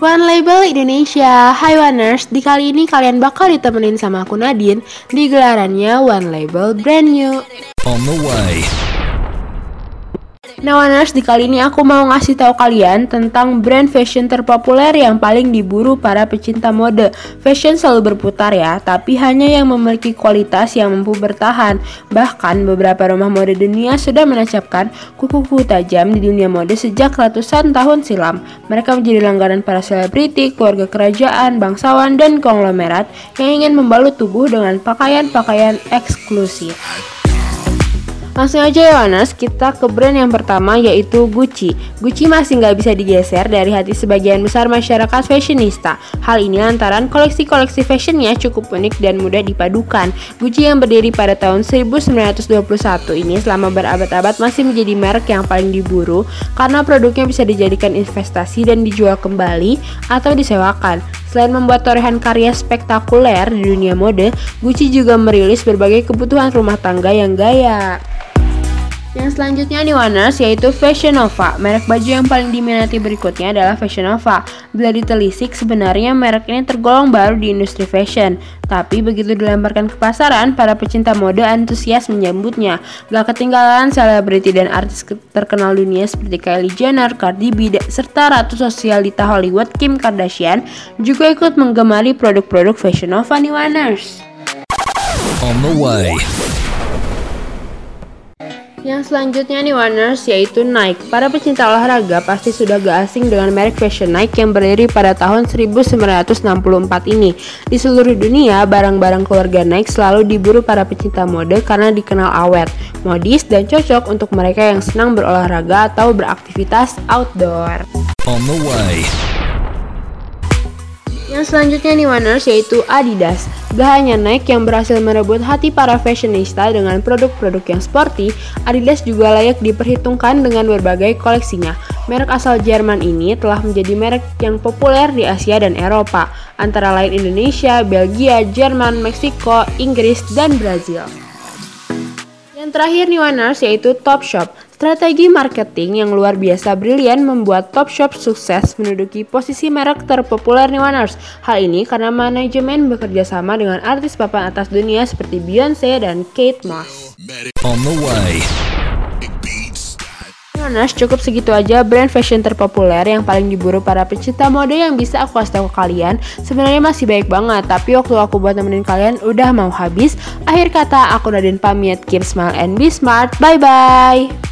One Label Indonesia, Hai Oners, di kali ini kalian bakal ditemenin sama aku Nadine di gelarannya One Label Brand New. On the way. Nah Oners, di kali ini aku mau ngasih tahu kalian tentang brand fashion terpopuler yang paling diburu para pecinta mode. Fashion selalu berputar ya, tapi hanya yang memiliki kualitas yang mampu bertahan. Bahkan beberapa rumah mode dunia sudah menancapkan kuku-kuku tajam di dunia mode sejak ratusan tahun silam. Mereka menjadi langganan para selebriti, keluarga kerajaan, bangsawan, dan konglomerat yang ingin membalut tubuh dengan pakaian-pakaian eksklusif. Langsung aja ya Wanas, kita ke brand yang pertama yaitu Gucci. Gucci masih nggak bisa digeser dari hati sebagian besar masyarakat fashionista. Hal ini lantaran koleksi-koleksi fashionnya cukup unik dan mudah dipadukan. Gucci yang berdiri pada tahun 1921 ini selama berabad-abad masih menjadi merek yang paling diburu karena produknya bisa dijadikan investasi dan dijual kembali atau disewakan. Selain membuat torehan karya spektakuler di dunia mode, Gucci juga merilis berbagai kebutuhan rumah tangga yang gaya. Yang selanjutnya nih Warners yaitu Fashion Nova. Merek baju yang paling diminati berikutnya adalah Fashion Nova. Bila ditelisik sebenarnya merek ini tergolong baru di industri fashion. Tapi begitu dilemparkan ke pasaran, para pecinta mode antusias menyambutnya. Gak ketinggalan selebriti dan artis terkenal dunia seperti Kylie Jenner, Cardi B, serta ratu sosialita Hollywood Kim Kardashian juga ikut menggemari produk-produk Fashion Nova nih Warners. On the way. Yang selanjutnya nih Warners yaitu Nike. Para pecinta olahraga pasti sudah gak asing dengan merek fashion Nike yang berdiri pada tahun 1964 ini. Di seluruh dunia, barang-barang keluarga Nike selalu diburu para pecinta mode karena dikenal awet, modis, dan cocok untuk mereka yang senang berolahraga atau beraktivitas outdoor. On the way. Yang selanjutnya nih Warners yaitu Adidas. Gak hanya Nike yang berhasil merebut hati para fashionista dengan produk-produk yang sporty, Adidas juga layak diperhitungkan dengan berbagai koleksinya. Merek asal Jerman ini telah menjadi merek yang populer di Asia dan Eropa, antara lain Indonesia, Belgia, Jerman, Meksiko, Inggris, dan Brazil. Yang terakhir nih Warners yaitu Topshop. Strategi marketing yang luar biasa brilian membuat Topshop sukses menduduki posisi merek terpopuler Niwaners. Hal ini karena manajemen bekerja sama dengan artis papan atas dunia seperti Beyonce dan Kate Moss. Nanas cukup segitu aja brand fashion terpopuler yang paling diburu para pecinta mode yang bisa aku kasih tahu ke kalian. Sebenarnya masih baik banget tapi waktu aku buat nemenin kalian udah mau habis. Akhir kata aku Nadine pamit. Keep smile and be smart. Bye bye